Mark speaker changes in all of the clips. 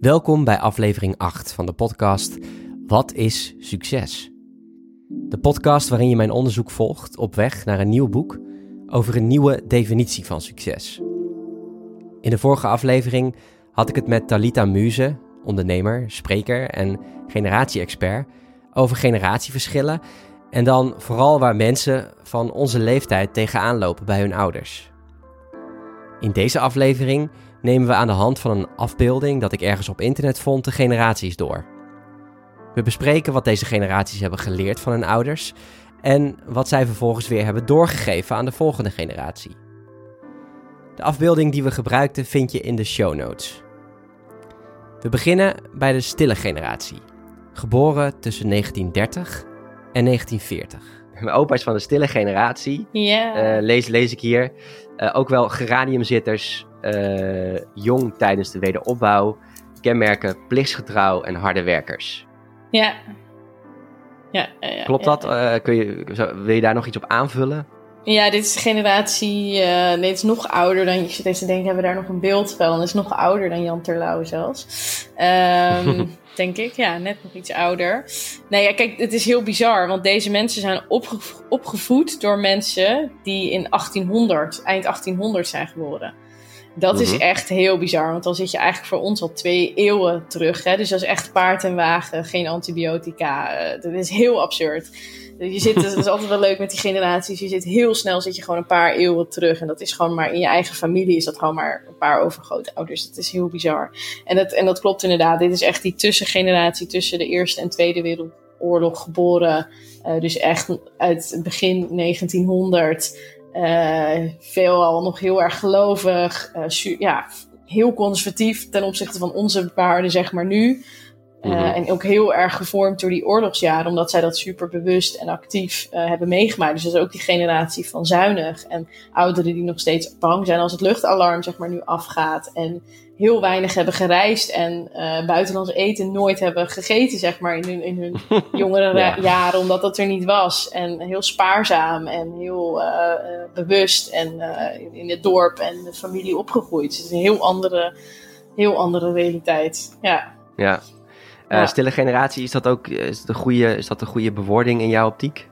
Speaker 1: Welkom bij aflevering 8 van de podcast Wat is succes? De podcast waarin je mijn onderzoek volgt op weg naar een nieuw boek over een nieuwe definitie van succes. In de vorige aflevering had ik het met Talita Muze, ondernemer, spreker en generatie-expert, over generatieverschillen en dan vooral waar mensen van onze leeftijd tegenaan lopen bij hun ouders. In deze aflevering nemen we aan de hand van een afbeelding dat ik ergens op internet vond de generaties door. We bespreken wat deze generaties hebben geleerd van hun ouders en wat zij vervolgens weer hebben doorgegeven aan de volgende generatie. De afbeelding die we gebruikten vind je in de show notes. We beginnen bij de stille generatie, geboren tussen 1930 en 1940. Mijn opa is van de stille generatie.
Speaker 2: Ja.
Speaker 1: Uh, lees, lees ik hier. Uh, ook wel geraniumzitters, uh, jong tijdens de wederopbouw, kenmerken plichtsgetrouw en harde werkers.
Speaker 2: Ja. ja, ja
Speaker 1: Klopt
Speaker 2: ja,
Speaker 1: dat? Uh, kun je, wil je daar nog iets op aanvullen?
Speaker 2: Ja, dit is de generatie, uh, nee, het is nog ouder dan, je zit eens te denken, hebben we daar nog een beeld van? Het is nog ouder dan Jan Terlouw zelfs. Um, denk ik, ja, net nog iets ouder. Nee, ja, kijk, het is heel bizar, want deze mensen zijn opge opgevoed door mensen die in 1800, eind 1800 zijn geboren. Dat mm -hmm. is echt heel bizar, want dan zit je eigenlijk voor ons al twee eeuwen terug. Hè? Dus dat is echt paard en wagen, geen antibiotica. Uh, dat is heel absurd. Je zit, dat is altijd wel leuk met die generaties. Je zit heel snel, zit je gewoon een paar eeuwen terug. En dat is gewoon maar in je eigen familie is dat gewoon maar een paar overgrootouders. Dat is heel bizar. En dat, en dat klopt inderdaad. Dit is echt die tussengeneratie tussen de Eerste en Tweede Wereldoorlog geboren. Uh, dus echt uit begin 1900. Uh, veelal nog heel erg gelovig. Uh, ja, heel conservatief ten opzichte van onze waarden, zeg maar nu. Uh, mm-hmm. En ook heel erg gevormd door die oorlogsjaren, omdat zij dat super bewust en actief uh, hebben meegemaakt. Dus dat is ook die generatie van zuinig en ouderen die nog steeds bang zijn als het luchtalarm zeg maar nu afgaat. En heel weinig hebben gereisd en uh, buitenlands eten nooit hebben gegeten zeg maar in hun, in hun jongere ja. jaren, omdat dat er niet was. En heel spaarzaam en heel bewust en in het dorp en de familie opgegroeid. Dus het is een heel andere, heel andere realiteit. Ja.
Speaker 1: Ja. Ja. Stille generatie, is dat ook is dat een, goede, is dat een goede bewoording in jouw optiek?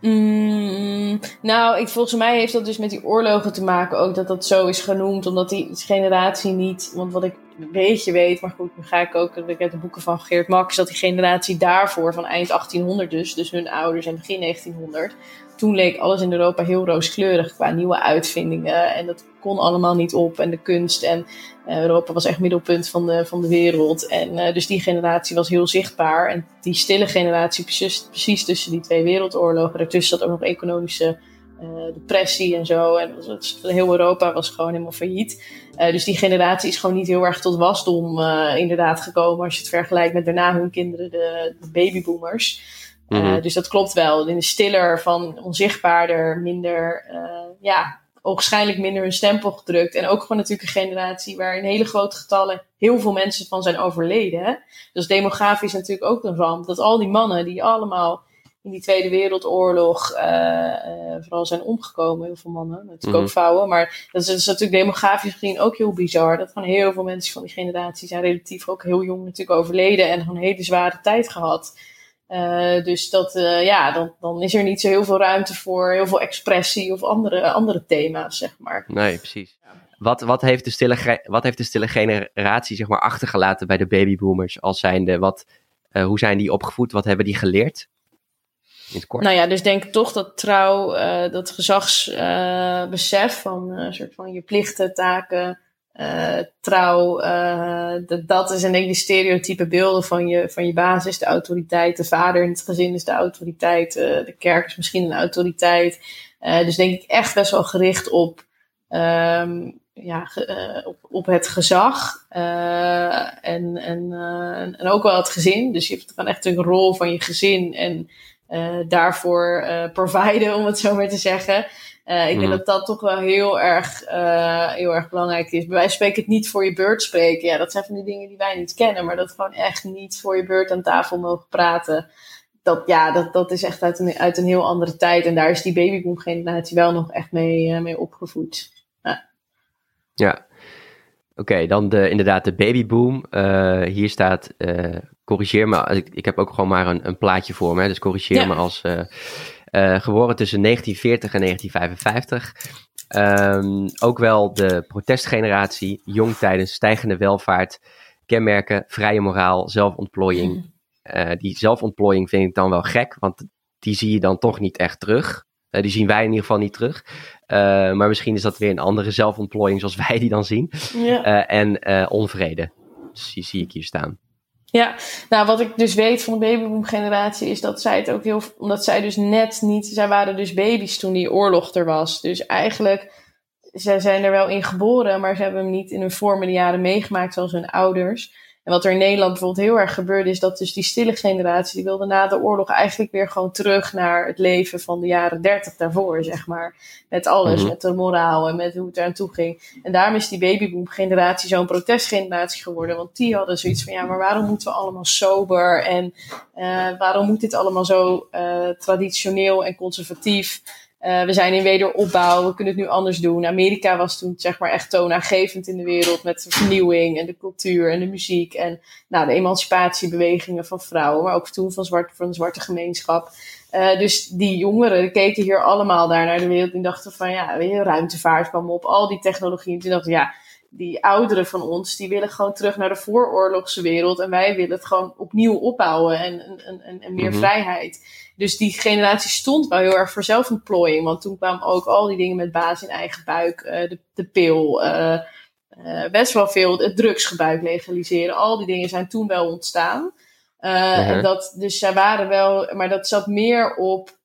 Speaker 2: Mm, nou, ik, volgens mij heeft dat dus met die oorlogen te maken ook dat dat zo is genoemd. Omdat die generatie niet, want wat ik een beetje weet, maar goed, nu ga ik ook ik uit de boeken van Geert Max, dat die generatie daarvoor, van eind 1800 dus, dus hun ouders en begin 1900, toen leek alles in Europa heel rooskleurig qua nieuwe uitvindingen. En dat kon allemaal niet op. En de kunst. En uh, Europa was echt middelpunt van de, van de wereld. En uh, dus die generatie was heel zichtbaar. En die stille generatie, precies, precies tussen die twee wereldoorlogen. Daartussen zat ook nog economische uh, depressie en zo. En was, heel Europa was gewoon helemaal failliet. dus die generatie is gewoon niet heel erg tot wasdom inderdaad gekomen. Als je het vergelijkt met daarna hun kinderen, de, de babyboomers. Mm -hmm. uh, dus dat klopt wel. In de stiller van onzichtbaarder, minder, ja, waarschijnlijk minder een stempel gedrukt. En ook gewoon natuurlijk een generatie waar in hele grote getallen heel veel mensen van zijn overleden. Hè? Dus demografisch natuurlijk ook een ramp. Dat al die mannen die allemaal in die Tweede Wereldoorlog uh, vooral zijn omgekomen, heel veel mannen, natuurlijk mm -hmm. ook vrouwen. Maar dat is, dat is natuurlijk demografisch gezien ook heel bizar. Dat gewoon heel veel mensen van die generatie zijn relatief ook heel jong natuurlijk overleden en gewoon een hele zware tijd gehad. Uh, dus dat, uh, ja, dan, dan is er niet zo heel veel ruimte voor heel veel expressie of andere, andere thema's, zeg maar.
Speaker 1: Nee, precies. Wat, wat, heeft de stille, wat heeft de stille generatie zeg maar, achtergelaten bij de babyboomers als zijnde? Wat, uh, hoe zijn die opgevoed? Wat hebben die geleerd?
Speaker 2: Nou ja, dus denk toch dat trouw, dat gezagsbesef van een soort van je plichten, taken, uh, trouw, dat, dat is en denk de stereotype beelden van je, van je basis, de autoriteit, de vader in het gezin is de autoriteit, de kerk is misschien een autoriteit. dus denk ik echt best wel gericht op, um, ja, op, op het gezag en, en, en ook wel het gezin. Dus je hebt dan echt een rol van je gezin en daarvoor providen, om het zo maar te zeggen. Uh, ik mm. denk dat dat toch wel heel erg, uh, heel erg belangrijk is. Wij spreken het niet voor je beurt spreken. Ja, dat zijn van die dingen die wij niet kennen. Maar dat gewoon echt niet voor je beurt aan tafel mogen praten. Dat, ja, dat, dat is echt uit een, uit een heel andere tijd. En daar is die babyboom generatie wel nog echt mee, uh, mee opgevoed. Ja.
Speaker 1: ja. Oké, dan de, inderdaad de babyboom. Uh, hier staat, uh, corrigeer me, ik, ik heb ook gewoon maar een, een plaatje voor me, dus corrigeer me als uh, geboren tussen 1940 en 1955. Um, ook wel de protestgeneratie, jong tijdens stijgende welvaart, kenmerken, vrije moraal, zelfontplooiing. die zelfontplooiing vind ik dan wel gek, want die zie je dan toch niet echt terug. Uh, die zien wij in ieder geval niet terug. Uh, maar misschien is dat weer een andere zelfontplooiing zoals wij die dan zien. Ja. Uh, en onvrede. Dus die zie ik hier staan.
Speaker 2: Ja, nou wat ik dus weet van de babyboom generatie is dat zij het ook heel... Omdat zij dus net niet... Zij waren dus baby's toen die oorlog er was. Dus eigenlijk... Zij zijn er wel in geboren, maar ze hebben hem niet in hun vormende jaren meegemaakt zoals hun ouders. En wat er in Nederland bijvoorbeeld heel erg gebeurde, is dat dus die stille generatie, die wilde na de oorlog eigenlijk weer gewoon terug naar het leven van de jaren dertig daarvoor, zeg maar. Met alles, mhm. met de moraal en met hoe het eraan toe ging. En daarom is die babyboom generatie zo'n protestgeneratie geworden. Want die hadden zoiets van, ja, maar waarom moeten we allemaal sober? En uh, waarom moet dit allemaal zo uh, traditioneel en conservatief? Uh, we zijn in wederopbouw, we kunnen het nu anders doen. Amerika was toen zeg maar echt toonaangevend in de wereld met de vernieuwing en de cultuur en de muziek en nou, de emancipatiebewegingen van vrouwen, maar ook toen van, zwart, van de zwarte gemeenschap. Uh, dus die jongeren keken hier allemaal daar naar de wereld en dachten van ja, ruimtevaart kwam op, al die technologieën. Toen dachten ja, die ouderen van ons, die willen gewoon terug naar de vooroorlogse wereld en wij willen het gewoon opnieuw opbouwen en, en, en, en meer mhm. vrijheid. Dus die generatie stond wel heel erg voor zelfontplooiing. Want toen kwamen ook al die dingen met baas in eigen buik, uh, de, de pil, uh, uh, best wel veel, het drugsgebruik legaliseren. Al die dingen zijn toen wel ontstaan. -huh. en dat, dus zij waren wel, maar dat zat meer op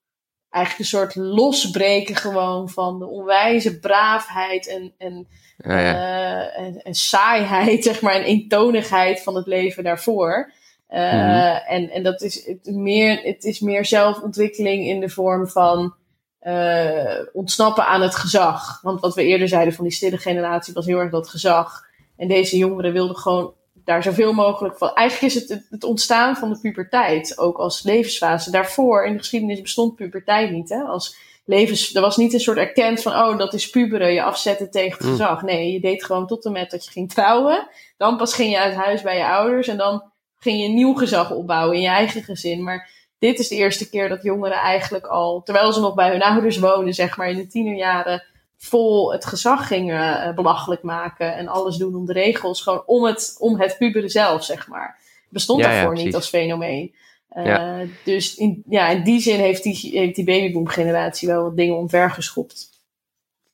Speaker 2: eigenlijk een soort losbreken gewoon van de onwijze braafheid en, en, ja, ja. en, en saaiheid, zeg maar, en eentonigheid van het leven daarvoor. Uh, en, en dat is het meer, het is meer zelfontwikkeling in de vorm van uh, ontsnappen aan het gezag. Want wat we eerder zeiden van die stille generatie was heel erg dat gezag. En deze jongeren wilden gewoon daar zoveel mogelijk van. Eigenlijk is het het ontstaan van de puberteit ook als levensfase. Daarvoor in de geschiedenis bestond puberteit niet. Hè? Als levens, er was niet een soort erkend van, oh, dat is puberen, je afzetten tegen het mm. gezag. Nee, je deed gewoon tot en met dat je ging trouwen. Dan pas ging je uit huis bij je ouders en dan ging je een nieuw gezag opbouwen in je eigen gezin. Maar dit is de eerste keer dat jongeren eigenlijk al, terwijl ze nog bij hun ouders wonen, zeg maar in de tienerjaren, vol het gezag gingen uh, belachelijk maken en alles doen om de regels, gewoon om het, om het puberen zelf, zeg maar. Bestond ja, daarvoor niet als fenomeen. Uh, Dus in, ja, in die zin heeft die, heeft die babyboom generatie wel wat dingen omvergeschopt.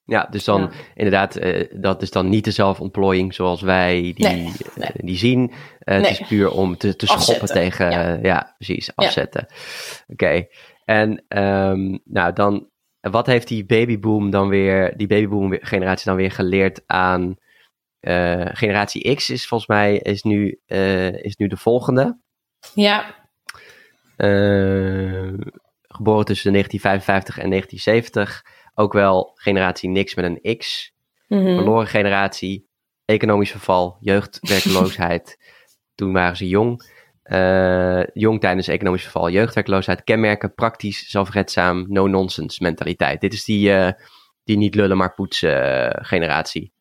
Speaker 1: Ja, dus dan inderdaad, uh, dat is dan niet de zelfontplooiing zoals wij die, nee, nee. Uh, die zien. Uh, nee. Het is puur om te, te schoppen tegen, ja. ja. precies, afzetten. Ja. Oké, okay. en um, nou dan, wat heeft die babyboom dan weer, die babyboom generatie dan weer geleerd aan generatie X is volgens mij, is nu, is nu de volgende.
Speaker 2: Ja.
Speaker 1: geboren tussen 1955 en 1970 ook wel generatie niks met een X. Mm-hmm. Verloren generatie, economisch verval, jeugdwerkloosheid. Toen waren ze jong. Uh, jong tijdens economisch verval, jeugdwerkloosheid. Kenmerken, praktisch, zelfredzaam, no-nonsense mentaliteit. Dit is die, uh, die niet lullen maar poetsen uh, generatie.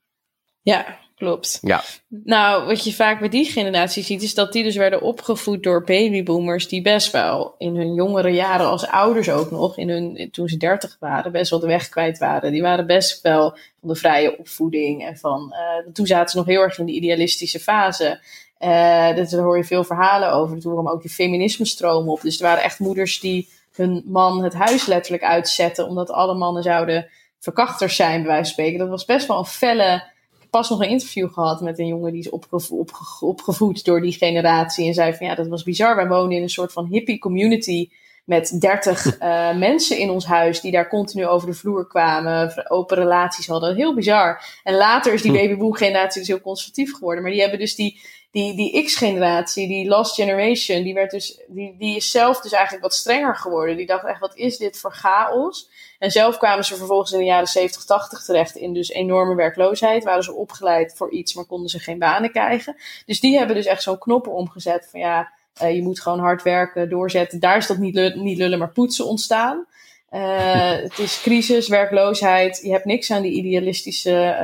Speaker 2: Ja, Klopt. Ja. Nou, wat je vaak bij die generatie ziet, is dat die dus werden opgevoed door babyboomers die best wel in hun jongere jaren als ouders ook nog, in hun, toen ze dertig waren, best wel de weg kwijt waren. Die waren best wel van de vrije opvoeding en van, uh, toen zaten ze nog heel erg in de idealistische fase. Uh, dus daar hoor je veel verhalen over. Toen kwam ook die feminisme stroom op. Dus er waren echt moeders die hun man het huis letterlijk uitzetten, omdat alle mannen zouden verkrachters zijn, bij wijze van spreken. Dat was best wel een felle pas nog een interview gehad met een jongen die is opgevo opgevoed door die generatie. En zei van ja, dat was bizar. Wij wonen in een soort van hippie community met dertig uh, mensen in ons huis die daar continu over de vloer kwamen, open relaties hadden. Heel bizar. En later is die hm. babyboom generatie dus heel conservatief geworden. Maar die hebben dus die, die, die X-generatie, die last generation, die, werd dus, die, die is zelf dus eigenlijk wat strenger geworden. Die dacht echt, wat is dit voor chaos? En zelf kwamen ze vervolgens in de jaren 70, 80 terecht in dus enorme werkloosheid. Waren ze opgeleid voor iets, maar konden ze geen banen krijgen. Dus die hebben dus echt zo'n knoppen omgezet van ja, uh, je moet gewoon hard werken, doorzetten. Daar is dat niet, niet lullen, maar poetsen ontstaan. Uh, het is crisis, werkloosheid. Je hebt niks aan die idealistische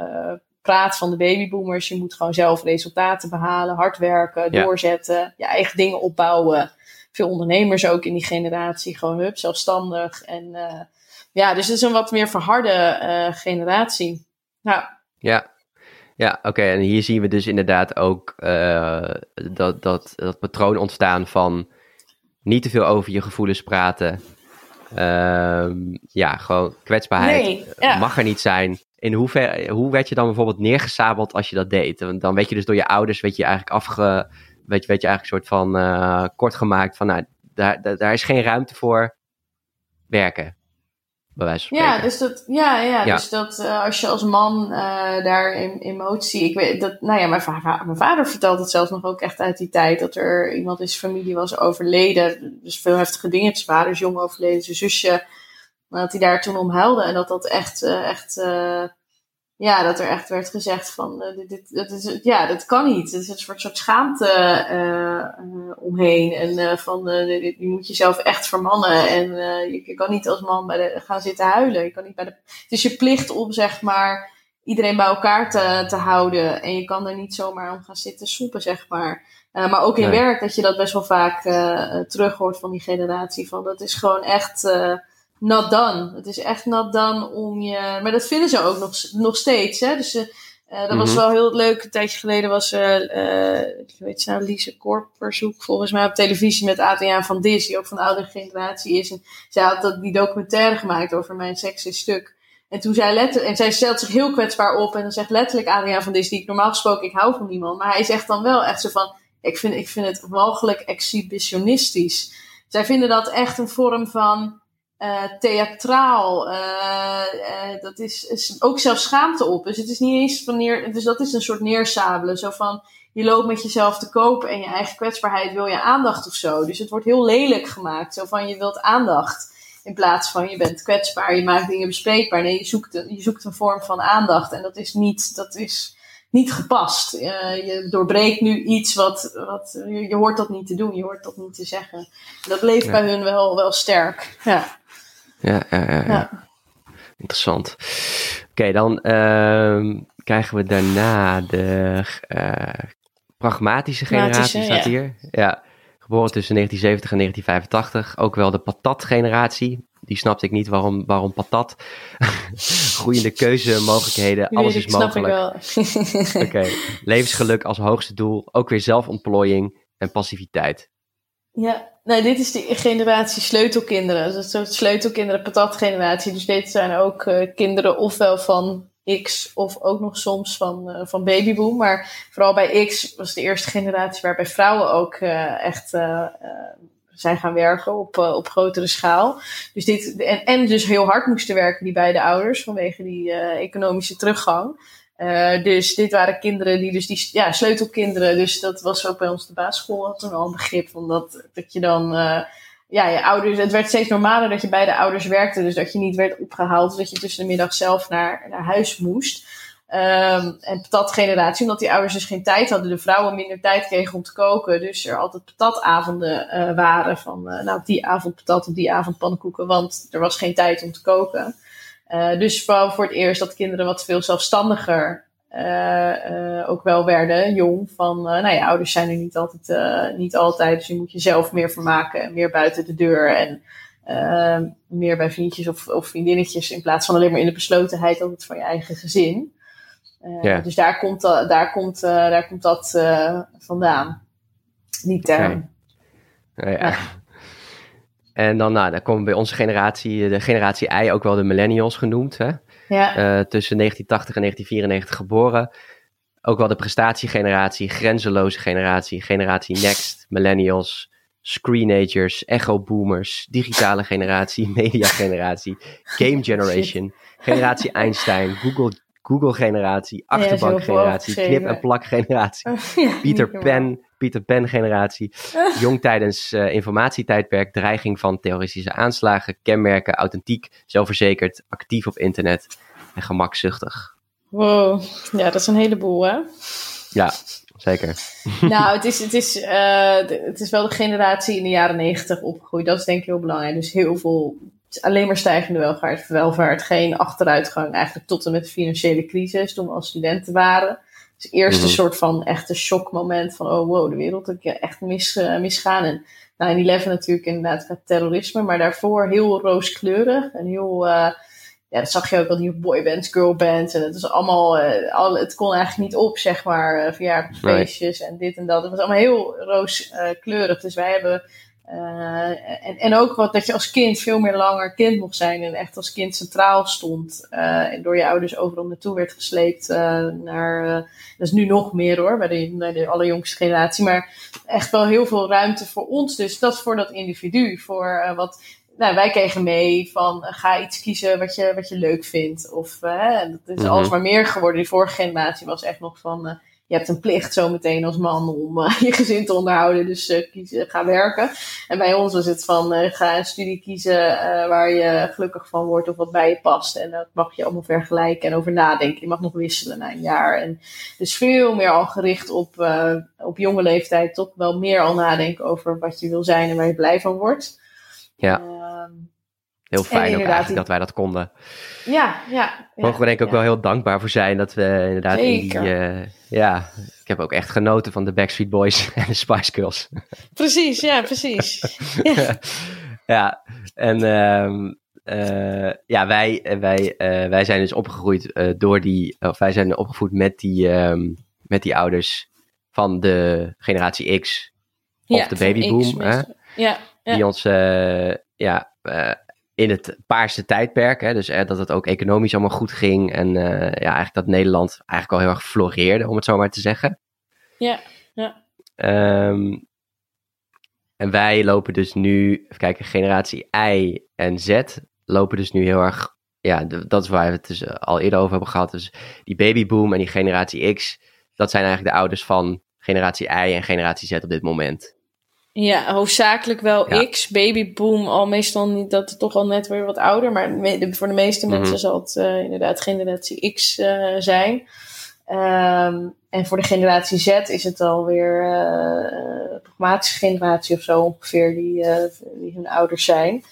Speaker 2: uh, praat van de babyboomers. Je moet gewoon zelf resultaten behalen, hard werken, doorzetten, je eigen dingen opbouwen. Veel ondernemers ook in die generatie, gewoon hup, zelfstandig. En ja, dus het is een wat meer verharde generatie. Nou,
Speaker 1: ja, ja, oké. En hier zien we dus inderdaad ook uh, dat, dat, dat patroon ontstaan van niet te veel over je gevoelens praten. Uh, ja, gewoon kwetsbaarheid nee, mag er niet zijn. In hoever, hoe werd je dan bijvoorbeeld neergesabeld als je dat deed? Want dan werd je dus door je ouders, weet je eigenlijk afge, weet je, weet je eigenlijk een soort van uh, kort gemaakt van, nou, daar, daar, daar is geen ruimte voor werken
Speaker 2: ja, dus dat, ja, ja, dus dat uh, als je als man uh, daar in emotie. Ik weet dat, nou ja, mijn, va mijn vader vertelt het zelfs nog ook echt uit die tijd. Dat er iemand in zijn familie was overleden. Dus veel heftige dingen. Zijn vader is jong overleden, zijn zusje. Maar dat hij daar toen om huilde. En dat dat echt, uh, echt ja, dat er echt werd gezegd van, uh, dit, dit, is, ja, dat kan niet. Er is een soort, soort schaamte uh, omheen. En van, je moet jezelf echt vermannen. En je, je, kan niet als man bij de, gaan zitten huilen. Je kan niet bij de, het is je plicht om, zeg maar, iedereen bij elkaar te, te houden. En je kan er niet zomaar om gaan zitten soepen, zeg maar. maar ook in werk, dat je dat best wel vaak terug hoort van die generatie. Van, dat is gewoon echt not done. Het is echt not done om je. Maar dat vinden ze ook nog, nog steeds. Hè? Dus uh, dat was mhm. wel heel leuk. Een tijdje geleden was uh, uh, ik weet nou, Lise Korperzoek volgens mij op televisie met Adriaan van Dis, die ook van de oudere generatie is. En zij had dat, die documentaire gemaakt over mijn seks stuk. En toen zei letterlijk, en zij stelt zich heel kwetsbaar op en dan zegt letterlijk Adriaan van Dis, die ik normaal gesproken, ik hou van niemand. Maar hij zegt dan wel echt zo van, ik vind, ik vind het walgelijk exhibitionistisch. Zij vinden dat echt een vorm van, uh, theatraal. Uh, uh, dat is, is, ook zelfs schaamte op. Dus het is niet eens wanneer. Dus dat is een soort neersabelen. Zo van je loopt met jezelf te kopen en je eigen kwetsbaarheid wil je aandacht of zo. Dus het wordt heel lelijk gemaakt. Zo van je wilt aandacht. In plaats van je bent kwetsbaar, je maakt dingen bespreekbaar. Nee, je zoekt een, je zoekt een vorm van aandacht. En dat is niet. Dat is, niet gepast. Je doorbreekt nu iets wat, wat je, je, hoort dat niet te doen, je hoort dat niet te zeggen. Dat bleef bij hun wel, wel sterk. Ja.
Speaker 1: Ja, ja, ja. ja. Interessant. Oké, dan uh, krijgen we daarna de uh, pragmatische generatie, staat hier. Ja, geboren tussen 1970 en 1985. Ook wel de patat-generatie. Die snapte ik niet waarom, waarom patat. Groeiende keuzemogelijkheden, alles is mogelijk. Oké, levensgeluk als hoogste doel. Ook weer zelfontplooiing en passiviteit.
Speaker 2: Ja, nee, dit is de generatie sleutelkinderen. Een soort sleutelkinderen patatgeneratie. Dus dit zijn ook uh, kinderen ofwel van X of ook nog soms van, uh, van babyboom. Maar vooral bij X was de eerste generatie waarbij vrouwen ook uh, echt zijn gaan werken op, op grotere schaal. Dus dit, en, en dus heel hard moesten werken, die beide ouders, vanwege die economische teruggang. Uh, dus dit waren kinderen die dus die ja, sleutelkinderen. Dus dat was ook bij ons de basisschool toen al een begrip van dat, dat je dan uh, ja, je ouders. Het werd steeds normaler dat je bij de ouders werkte. Dus dat je niet werd opgehaald. dat je tussen de middag zelf naar, naar huis moest. Um, en patatgeneratie, omdat die ouders dus geen tijd hadden, de vrouwen minder tijd kregen om te koken. Dus er altijd patatavonden uh, waren. Van nou, op die avond patat, op die avond pannenkoeken. Want er was geen tijd om te koken. Uh, dus vooral voor het eerst dat kinderen wat veel zelfstandiger uh, uh, ook wel werden, jong. Van, nou ja, ouders zijn er niet altijd, niet altijd. Dus je moet jezelf meer vermaken, meer buiten de deur. En meer bij vriendjes of, of, vriendinnetjes. In plaats van alleen maar in de beslotenheid altijd van je eigen gezin. Yeah. Dus daar komt, daar komt, daar komt dat vandaan. Die term.
Speaker 1: Okay. Ja. En dan, nou, dan komen bij onze generatie, de generatie I, ook wel de millennials genoemd. Hè? Ja. Uh, tussen 1980 en 1994 geboren. Ook wel de prestatiegeneratie, grenzeloze generatie, generatie Next, millennials, screenagers, echo boomers, digitale generatie, media generatie, game generation, generatie Einstein, Google, Google generatie, achterbank generatie, knip en plak generatie, ja, Peter Pan, Pieter Pan generatie. Jong tijdens uh, informatietijdperk, dreiging van terroristische aanslagen, kenmerken, authentiek, zelfverzekerd, actief op internet en gemakzuchtig.
Speaker 2: Wow, ja, dat is een heleboel hè?
Speaker 1: Ja, zeker.
Speaker 2: nou, het is, het, is, uh, het is wel de generatie in de jaren negentig opgegroeid. Dat is denk ik heel belangrijk. Dus heel veel alleen maar stijgende welvaart, welvaart, geen achteruitgang, eigenlijk tot en met de financiële crisis, toen we als studenten waren. Dus eerst een
Speaker 1: Mhm.
Speaker 2: soort van echte shockmoment van, oh wow, de wereld is echt mis, eh, misgaan. En 9-11 natuurlijk inderdaad qua terrorisme, maar daarvoor heel rooskleurig en heel, eh, ja, dat zag je ook al, die boybands, girlbands. En het was allemaal, eh, al, het kon eigenlijk niet op, zeg maar, verjaardagsfeestjes en dit en dat. Het was allemaal heel rooskleurig. dus wij hebben, uh, en, en ook wat dat je als kind veel meer langer kind mocht zijn en echt als kind centraal stond. Uh, en door je ouders overal naartoe werd gesleept uh, naar, dat is nu nog meer hoor, bij de, bij de allerjongste generatie. Maar echt wel heel veel ruimte voor ons. Dus dat is voor dat individu, voor wat nou, wij kregen mee van ga iets kiezen wat je, wat je leuk vindt. Of dat is
Speaker 1: Mhm.
Speaker 2: alles maar meer geworden. Die vorige generatie was echt nog van je hebt een plicht zometeen als man om je gezin te onderhouden. Dus kies, ga werken. En bij ons was het van ga een studie kiezen waar je gelukkig van wordt of wat bij je past. En dat mag je allemaal vergelijken en over nadenken. Je mag nog wisselen na een jaar. En dus veel meer al gericht op, op jonge leeftijd. Toch wel meer al nadenken over wat je wil zijn en waar je blij van wordt.
Speaker 1: Ja.
Speaker 2: Ehm,
Speaker 1: Heel fijn ook eigenlijk dat wij dat konden.
Speaker 2: Ja, ja. ja
Speaker 1: Mogen we denk ik ook wel heel dankbaar voor zijn dat we inderdaad in die... Eh, ja, ik heb ook echt genoten van de Backstreet Boys en de Spice Girls.
Speaker 2: Precies, ja, precies. Ja.
Speaker 1: ja, en ehm, eh, ja, wij, wij, eh, wij zijn dus opgegroeid door die... Of wij zijn opgevoed met die, ehm, met die ouders van de generatie X. Of
Speaker 2: Ja,
Speaker 1: de babyboom,
Speaker 2: X
Speaker 1: hè?
Speaker 2: Ja, ja.
Speaker 1: die ons ja, in het paarse tijdperk, hè, dus eh, dat het ook economisch allemaal goed ging en eh, ja, eigenlijk dat Nederland eigenlijk al heel erg floreerde, om het zo maar te zeggen.
Speaker 2: ja, ja.
Speaker 1: Ehm, en wij lopen dus nu, even kijken, generatie I en Z lopen dus nu heel erg, ja, dat is waar we het dus eh, al eerder over hebben gehad. Dus die babyboom en die generatie X, dat zijn eigenlijk de ouders van generatie I en generatie Z op dit moment.
Speaker 2: Ja, hoofdzakelijk wel
Speaker 1: Ja.
Speaker 2: X, babyboom, al meestal niet, dat toch al net weer wat ouder, maar voor de meeste
Speaker 1: Mhm.
Speaker 2: mensen zal het eh, inderdaad generatie X eh, zijn. Ehm, en voor de generatie Z is het alweer een pragmatische generatie of zo ongeveer, die, die hun ouders zijn.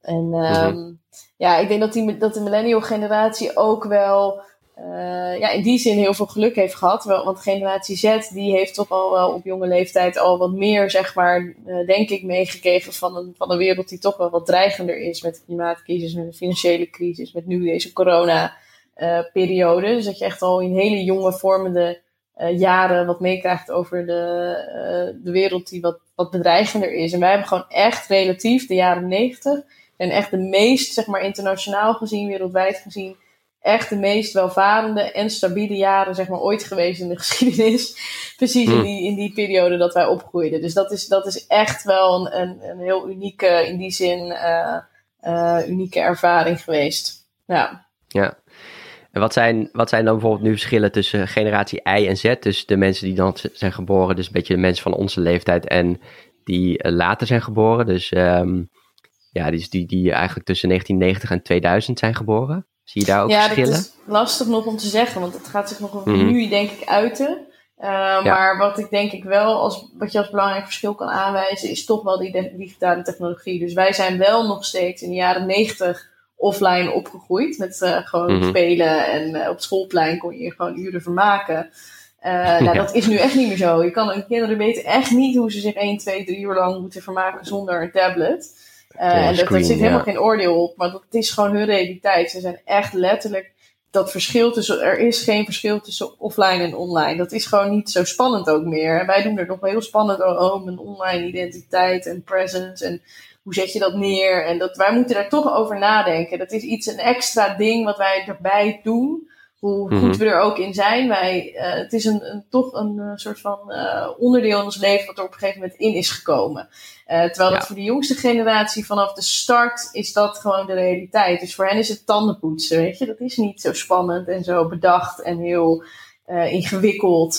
Speaker 2: En ehm, ja, ik denk dat, die, dat de millennial generatie ook wel eh, ja, in die zin heel veel geluk heeft gehad. Want generatie Z die heeft toch al wel op jonge leeftijd al wat meer, zeg maar, eh, denk ik, meegekregen van een, van een wereld die toch wel wat dreigender is. Met de klimaatcrisis, met de financiële crisis, met nu deze corona-periode. dus dat je echt al in hele jonge vormende eh, jaren wat meekrijgt over de, eh, de wereld die wat, wat bedreigender is. En wij hebben gewoon echt relatief de jaren negentig en echt de meest, zeg maar, internationaal gezien, wereldwijd gezien, echt de meest welvarende en stabiele jaren, zeg maar, ooit geweest in de geschiedenis. Precies in,
Speaker 1: Hmm.
Speaker 2: die, in die periode dat wij opgroeiden. Dus dat is, dat is echt wel een, een, een heel unieke, in die zin, eh, eh, unieke ervaring geweest. Ja.
Speaker 1: Ja. En wat zijn, wat zijn dan bijvoorbeeld nu verschillen tussen generatie I en Z? Dus de mensen die dan zijn geboren, dus een beetje de mensen van onze leeftijd en die eh, later zijn geboren. Dus ehm, ja, die, die, die eigenlijk tussen 1990 en 2000 zijn geboren. Zie je daar ook
Speaker 2: ja,
Speaker 1: verschillen?
Speaker 2: dat is lastig nog om te zeggen, want het gaat zich nog
Speaker 1: Mhm.
Speaker 2: nu, denk ik, uiten. Uh, Maar wat ik denk ik wel, als, wat je als belangrijk verschil kan aanwijzen, is toch wel die digitale technologie. Dus wij zijn wel nog steeds in de jaren 90 offline opgegroeid. Met uh, gewoon
Speaker 1: Mhm.
Speaker 2: spelen en uh, op het schoolplein kon je je gewoon uren vermaken. Uh, nou,
Speaker 1: Ja.
Speaker 2: dat is nu echt niet meer zo. Je kan, kinderen weten echt niet hoe ze zich 1, 2, 3 uur lang moeten vermaken zonder een tablet. Uh, en dat, daar zit helemaal
Speaker 1: ja.
Speaker 2: geen oordeel op, maar dat is gewoon hun realiteit. Ze zijn echt letterlijk dat verschil tussen, er is geen verschil tussen offline en online. Dat is gewoon niet zo spannend ook meer. En wij doen er nog wel heel spannend over, oh, mijn online identiteit en presence en hoe zet je dat neer? En dat, wij moeten daar toch over nadenken. Dat is iets, een extra ding wat wij erbij doen. Hoe
Speaker 1: Mhm.
Speaker 2: goed we er ook in zijn. Wij, eh, het is een, een, toch een eh, soort van eh, onderdeel in ons leven wat er op een gegeven moment in is gekomen. Terwijl dat voor de jongste generatie vanaf de start is dat gewoon de realiteit. Dus voor hen is het tandenpoetsen, weet je. Dat is niet zo spannend en zo bedacht en heel ingewikkeld.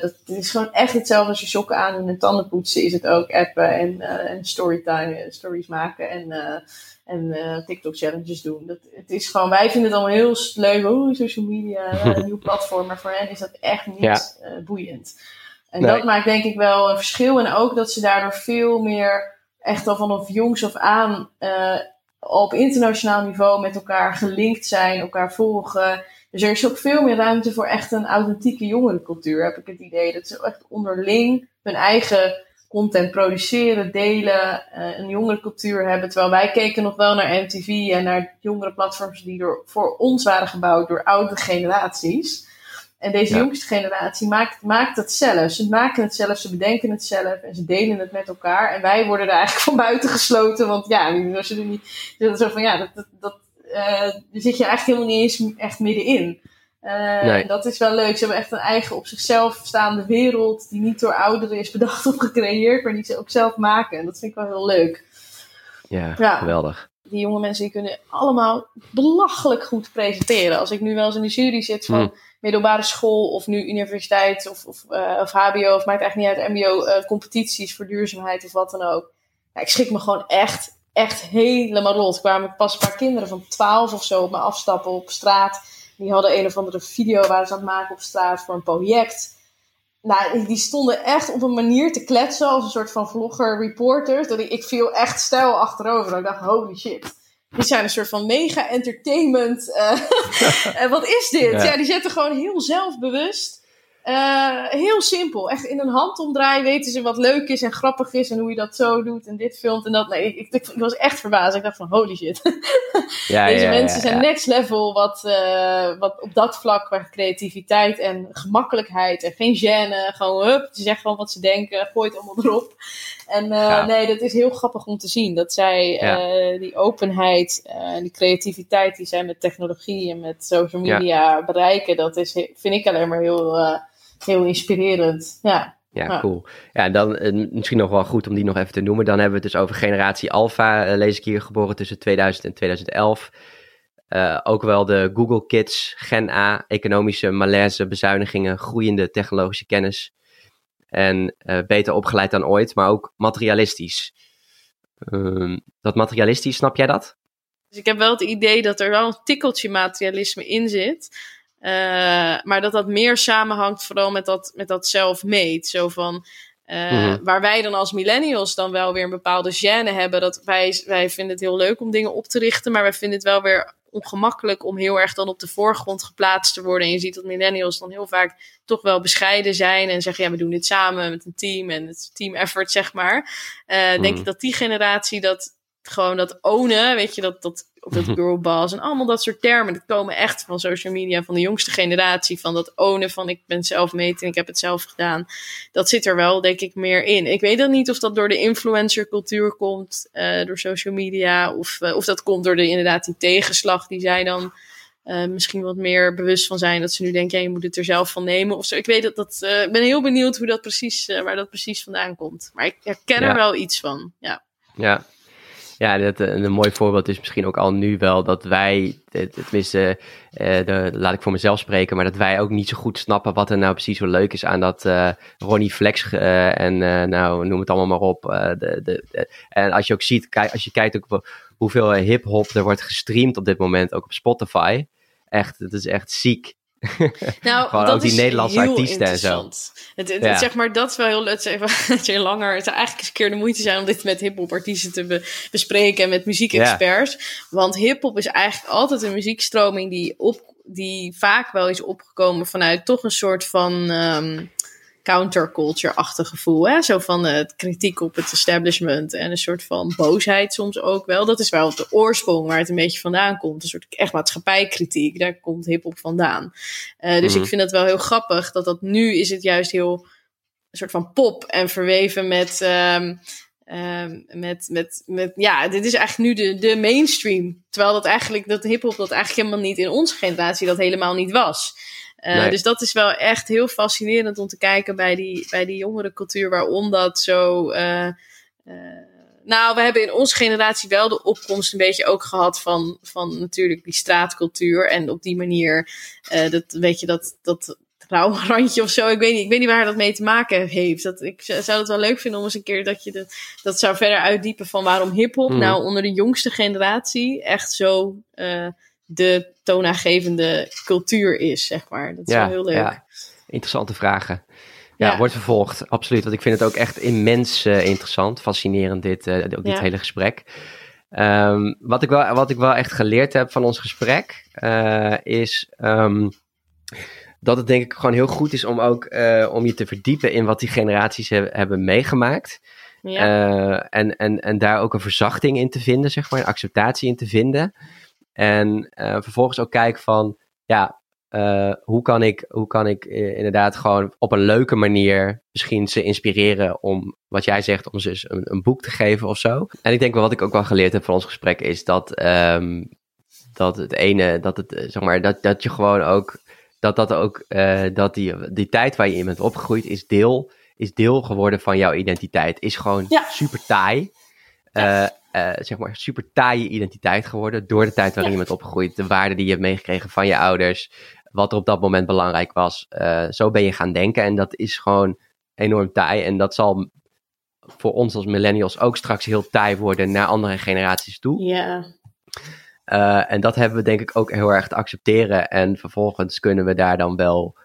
Speaker 2: Dat is gewoon echt hetzelfde als je sokken aan en tandenpoetsen is het ook appen en, en storytime, stories maken en, en eh, TikTok challenges doen. Dat, het is gewoon, wij vinden het allemaal heel leuk, oh, social media, eh, een nieuw platform, maar voor hen is dat echt niet
Speaker 1: Ja.
Speaker 2: eh, boeiend. En
Speaker 1: Nee.
Speaker 2: dat maakt denk ik wel een verschil. En ook dat ze daardoor veel meer echt al vanaf jongs af aan eh, op internationaal niveau met elkaar gelinkt zijn, elkaar volgen. Dus er is ook veel meer ruimte voor echt een authentieke jongerencultuur, heb ik het idee. Dat ze echt onderling hun eigen content produceren, delen, uh, een jongerencultuur hebben. Terwijl wij keken nog wel naar MTV en naar jongere platforms die door, voor ons waren gebouwd door oude generaties. En deze jongste generatie maakt, maakt het zelf. Ze maken het zelf, ze bedenken het zelf en ze delen het met elkaar. En wij worden er eigenlijk van buiten gesloten. Want ja, als je er niet. Zo van ja, dat, dat, dat uh, daar zit je eigenlijk helemaal niet eens echt middenin. Uh, nee. Dat is wel leuk. Ze hebben echt een eigen op zichzelf staande wereld. Die niet door ouderen is bedacht of gecreëerd. Maar die ze ook zelf maken. En dat vind ik wel heel leuk.
Speaker 1: Ja, ja. geweldig.
Speaker 2: Die jonge mensen die kunnen allemaal belachelijk goed presenteren. Als ik nu wel eens in de jury zit van. Hmm middelbare school of nu universiteit of, of, uh, of HBO of maakt eigenlijk niet uit, MBO, uh, competities voor duurzaamheid of wat dan ook. Ja, ik schrik me gewoon echt, echt helemaal rot. Kwamen pas een paar kinderen van 12 of zo op me afstappen op straat. Die hadden een of andere video waar ze aan het maken op straat voor een project. Nou, die stonden echt op een manier te kletsen als een soort van vlogger reporters. Dat ik, ik viel echt stijl achterover. Ik dacht, holy shit die zijn een soort van mega entertainment. Uh, en wat is dit? Ja. die zetten gewoon heel zelfbewust. Uh, heel simpel. Echt in een handomdraai weten ze wat leuk is en grappig is. En hoe je dat zo doet en dit filmt en dat. Nee, ik, ik, ik was echt verbaasd. Ik dacht van holy shit. Ja, Deze mensen zijn next level wat, uh, wat op dat vlak qua creativiteit en gemakkelijkheid. En geen gêne. Gewoon hup, ze zeggen gewoon wat ze denken. Gooi het allemaal erop. En uh, nee, dat is heel grappig om te zien. Dat zij die openheid en die creativiteit die zij met technologie en met social media bereiken, dat is, vind ik alleen maar heel, heel inspirerend. Ja.
Speaker 1: Ja, cool. Ja, en dan misschien nog wel goed om die nog even te noemen. Dan hebben we het dus over generatie Alpha, lees ik hier, geboren tussen 2000 en 2011. ook wel de Google Kids, Gen A, economische malaise, bezuinigingen, groeiende technologische kennis en uh, beter opgeleid dan ooit, maar ook materialistisch. Um, dat materialistisch, snap jij dat?
Speaker 2: Dus ik heb wel het idee dat er wel een tikkeltje materialisme in zit. Uh, maar dat dat meer samenhangt vooral met dat, met dat zelfmeet. Zo van, uh, mm-hmm. Waar wij dan als millennials dan wel weer een bepaalde gêne hebben. Dat wij, wij vinden het heel leuk om dingen op te richten. Maar wij vinden het wel weer ongemakkelijk om heel erg dan op de voorgrond geplaatst te worden. En je ziet dat millennials dan heel vaak toch wel bescheiden zijn en zeggen: ja, we doen dit samen met een team en het team effort, zeg maar. Uh, Denk ik mhm. dat die generatie dat gewoon dat ownen, weet je, dat, dat, dat girlboss en allemaal dat soort termen, dat komen echt van social media, van de jongste generatie, van dat ownen van ik ben zelf meten, ik heb het zelf gedaan. Dat zit er wel, denk ik, meer in. Ik weet dan niet of dat door de influencer-cultuur komt, uh, door social media, of, uh, of dat komt door de inderdaad die tegenslag die zij dan uh, misschien wat meer bewust van zijn. Dat ze nu denken, ja, je moet het er zelf van nemen of zo. Ik weet dat dat. Ik ben heel benieuwd hoe dat precies, waar dat precies vandaan komt. Maar ik herken ja. er wel iets van. Ja.
Speaker 1: Ja, ja, dat, eh, een mooi voorbeeld is misschien ook al nu wel dat wij, tenminste, uh, laat ik voor mezelf spreken, maar dat wij ook niet zo goed snappen wat er nou precies zo leuk is aan dat uh, Ronnie Flex en nou, noem het allemaal maar op. De, de, en als je ook ziet, kijk, als je kijkt ook hoeveel hip-hop er wordt gestreamd op dit moment, ook op Spotify. Echt, het is echt ziek.
Speaker 2: Nou, Gewoon dat ook die Nederlandse artiesten en zo. Het, het, zeg maar, dat is wel heel leuk. Het is langer. Het zou eigenlijk eens een keer de moeite zijn om dit met hip-hop artiesten te bespreken en met muziekexperts. Want hip-hop is eigenlijk altijd een muziekstroming die, op, die vaak wel is opgekomen vanuit toch een soort van. Um, counterculture-achtig gevoel. Hè? Zo van uh, kritiek op het establishment en een soort van boosheid soms ook wel. Dat is wel de oorsprong waar het een beetje vandaan komt. Een soort echt maatschappijkritiek. Daar komt hip-hop vandaan. Uh, dus mm ik vind het wel heel grappig dat dat nu is het juist heel een soort van pop en verweven met. Um, Um, met, met, met, ja, dit is eigenlijk nu de, de mainstream. Terwijl dat eigenlijk, dat hip-hop dat eigenlijk helemaal niet in onze generatie dat helemaal niet was. Uh, Dus dat is wel echt heel fascinerend om te kijken bij die, bij die jongere cultuur, waarom dat zo. Uh, uh, nou, we hebben in onze generatie wel de opkomst een beetje ook gehad van, van natuurlijk die straatcultuur. En op die manier, dat, weet je, dat, dat randje of zo. Ik weet niet, ik weet niet waar dat mee te maken heeft. Dat, ik zou het wel leuk vinden om eens een keer dat je de, dat zou verder uitdiepen van waarom hip-hop mm. nou onder de jongste generatie echt zo de toonaangevende cultuur is, zeg maar. Dat is wel heel leuk. Ja.
Speaker 1: Interessante vragen. Ja, wordt vervolgd, absoluut. Want ik vind het ook echt immens uh, interessant, fascinerend, dit, uh, ook dit hele gesprek. Ehm, wat, ik wel, wat ik wel echt geleerd heb van ons gesprek, uh, is um, dat het denk ik gewoon heel goed is om ook om je te verdiepen in wat die generaties he hebben meegemaakt. Ja. En, en, en daar ook een verzachting in te vinden, zeg maar, een acceptatie in te vinden. En vervolgens ook kijken van, ja, uh, hoe kan ik, hoe kan ik uh, inderdaad gewoon op een leuke manier misschien ze inspireren om, wat jij zegt, om ze een, een, boek te geven of zo. En ik denk wel wat ik ook wel geleerd heb van ons gesprek is dat, um, dat het ene, dat het, zeg maar, dat, dat je gewoon ook, dat dat ook, uh, dat die, die tijd waar je in bent opgegroeid is deel, is deel geworden van jouw identiteit. Is gewoon ja. super taai. Ja. Uh, zeg maar, super taaie identiteit geworden door de tijd waarin je bent opgegroeid. De waarden die je hebt meegekregen van je ouders wat er op dat moment belangrijk was. Uh, zo ben je gaan denken en dat is gewoon enorm taai. En dat zal voor ons als millennials ook straks heel taai worden naar andere generaties toe.
Speaker 2: Ja.
Speaker 1: Uh, en dat hebben we denk ik ook heel erg te accepteren. En vervolgens kunnen we daar dan wel.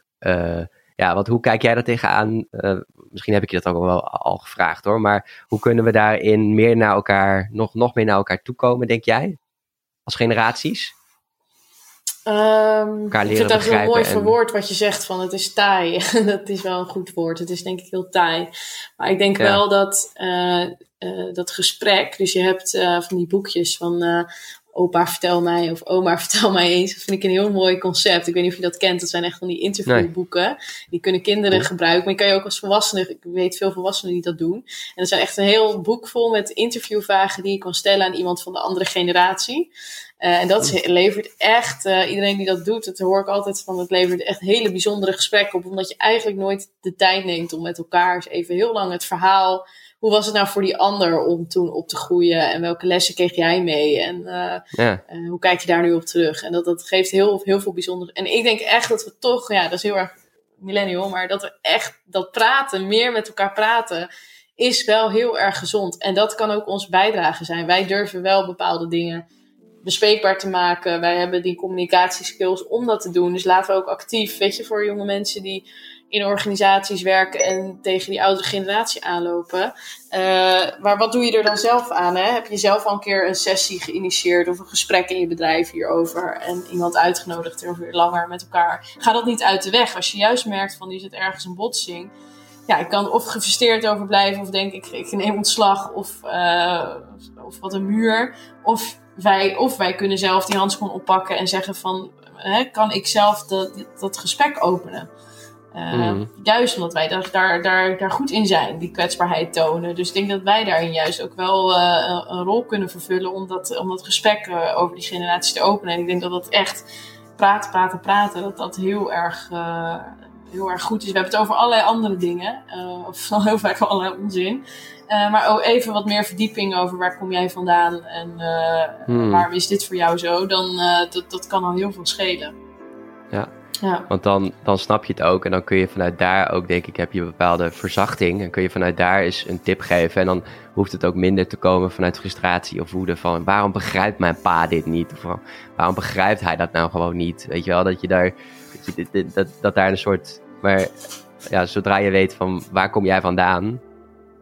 Speaker 1: Uh, ja, want hoe kijk jij daar tegenaan? misschien heb ik je dat ook wel al gevraagd hoor. Maar hoe kunnen we daarin meer naar elkaar, nog, nog meer naar elkaar toekomen, denk jij? Als generaties?
Speaker 2: Um, ik vind dat heel mooi en... verwoord wat je zegt van het is taai. dat is wel een goed woord. Het is denk ik heel taai. Maar ik denk ja. wel dat uh, uh, dat gesprek, dus je hebt uh, van die boekjes van opa vertel mij of oma vertel mij eens. Dat vind ik een heel mooi concept. Ik weet niet of je dat kent. Dat zijn echt van die interviewboeken. Nee. Die kunnen kinderen gebruiken. Maar je kan je ook als volwassene, ik weet veel volwassenen die dat doen. En er zijn echt een heel boek vol met interviewvragen die je kan stellen aan iemand van de andere generatie. Uh, en dat is, levert echt, uh, iedereen die dat doet, dat hoor ik altijd van, het levert echt hele bijzondere gesprekken op. Omdat je eigenlijk nooit de tijd neemt om met elkaar eens even heel lang het verhaal. Hoe was het nou voor die ander om toen op te groeien? En welke lessen kreeg jij mee? En uh, ja. hoe kijk je daar nu op terug? En dat, dat geeft heel, heel veel bijzonder. En ik denk echt dat we toch, ja, dat is heel erg millennial, maar dat we echt dat praten, meer met elkaar praten, is wel heel erg gezond. En dat kan ook ons bijdrage zijn. Wij durven wel bepaalde dingen bespreekbaar te maken. Wij hebben die communicatieskills om dat te doen. Dus laten we ook actief, weet je, voor jonge mensen die in organisaties werken en tegen die oudere generatie aanlopen. Uh, maar wat doe je er dan zelf aan? Hè? Heb je zelf al een keer een sessie geïnitieerd of een gesprek in je bedrijf hierover en iemand uitgenodigd er weer langer met elkaar? Ga dat niet uit de weg. Als je juist merkt van die zit ergens een botsing. Ja, ik kan of gefrustreerd over blijven of denk ik, ik neem ontslag of, uh, of wat een muur. Of wij, of wij kunnen zelf die handschoen oppakken en zeggen van, hè, kan ik zelf de, dat gesprek openen? Uh, mm. Juist omdat wij daar, daar, daar, daar goed in zijn, die kwetsbaarheid tonen. Dus ik denk dat wij daarin juist ook wel uh, een rol kunnen vervullen om dat, om dat gesprek uh, over die generatie te openen. En ik denk dat dat echt praten, praten, praten, dat dat heel erg, heel erg goed is. We hebben het over allerlei andere dingen, of heel vaak allerlei onzin. Maar ook even wat meer verdieping over waar kom jij vandaan en hmm. waarom is dit voor jou zo, dan dat, dat kan al heel veel schelen.
Speaker 1: Ja, ja. want dan, dan snap je het ook en dan kun je vanuit daar ook, denk ik, heb je een bepaalde verzachting en kun je vanuit daar eens een tip geven en dan hoeft het ook minder te komen vanuit frustratie of woede van waarom begrijpt mijn pa dit niet of waarom begrijpt hij dat nou gewoon niet, weet je wel, dat je daar, dat, je, dat, dat daar een soort, maar ja, zodra je weet van waar kom jij vandaan,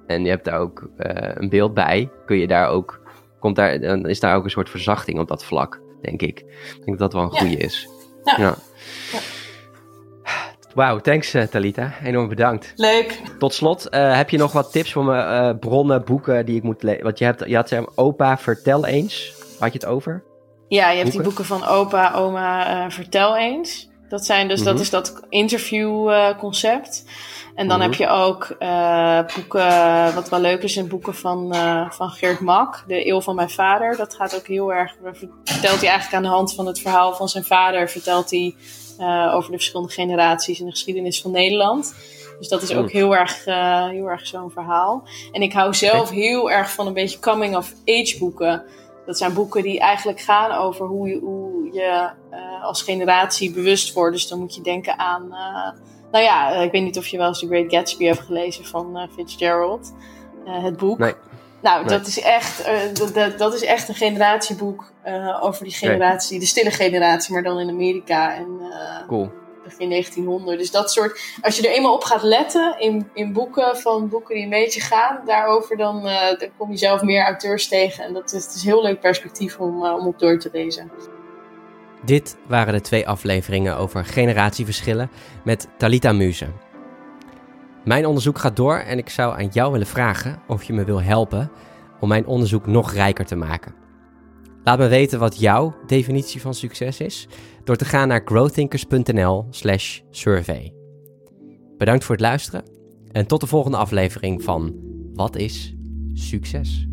Speaker 1: en je hebt daar ook uh, een beeld bij, kun je daar ook, komt daar, dan is daar ook een soort verzachting op dat vlak, denk ik. Ik denk dat dat wel een goede ja. is. Ja. Wauw, thanks uh, Talita. Enorm bedankt.
Speaker 2: Leuk.
Speaker 1: Tot slot, uh, heb je nog wat tips voor me, bronnen, boeken die ik moet lezen? Want je, hebt, je had opa, vertel eens. Had je het over?
Speaker 2: Ja, je hebt die boeken van opa, oma, vertel eens. Dat zijn dus, mm -hmm. dat is dat interview concept. En dan heb mhm. je ook uh, boeken, wat wel leuk is, zijn boeken van, uh, van Geert Mak, De Eeuw van mijn vader. Dat gaat ook heel erg, vertelt hij eigenlijk aan de hand van het verhaal van zijn vader, vertelt hij uh, over de verschillende generaties in de geschiedenis van Nederland. Dus dat is ook heel erg, heel erg zo'n verhaal. En ik hou zelf heel erg van een beetje coming-of-age boeken. Dat zijn boeken die eigenlijk gaan over hoe je, hoe je als generatie bewust wordt. Dus dan moet je denken aan nou ja, eh, ik weet niet of je wel eens The Great Gatsby hebt gelezen van uh, Fitzgerald. Het boek.
Speaker 1: Nee.
Speaker 2: Nou, Dat, is echt, dat, dat is echt een generatieboek over die generatie, nee. de stille generatie, maar dan in Amerika. En,
Speaker 1: cool.
Speaker 2: Begin 1900. Dus dat soort, als je er eenmaal op gaat letten in, in boeken, van boeken die een beetje gaan daarover, dan, dan kom je zelf meer auteurs tegen. En dat is, het is een heel leuk perspectief om, om op door te lezen.
Speaker 1: Dit waren de twee afleveringen over generatieverschillen met Talita Muze. Mijn onderzoek gaat door en ik zou aan jou willen vragen of je me wil helpen om mijn onderzoek nog rijker te maken. Laat me weten wat jouw definitie van succes is door te gaan naar growthinkers.nl/survey. Bedankt voor het luisteren en tot de volgende aflevering van Wat is succes?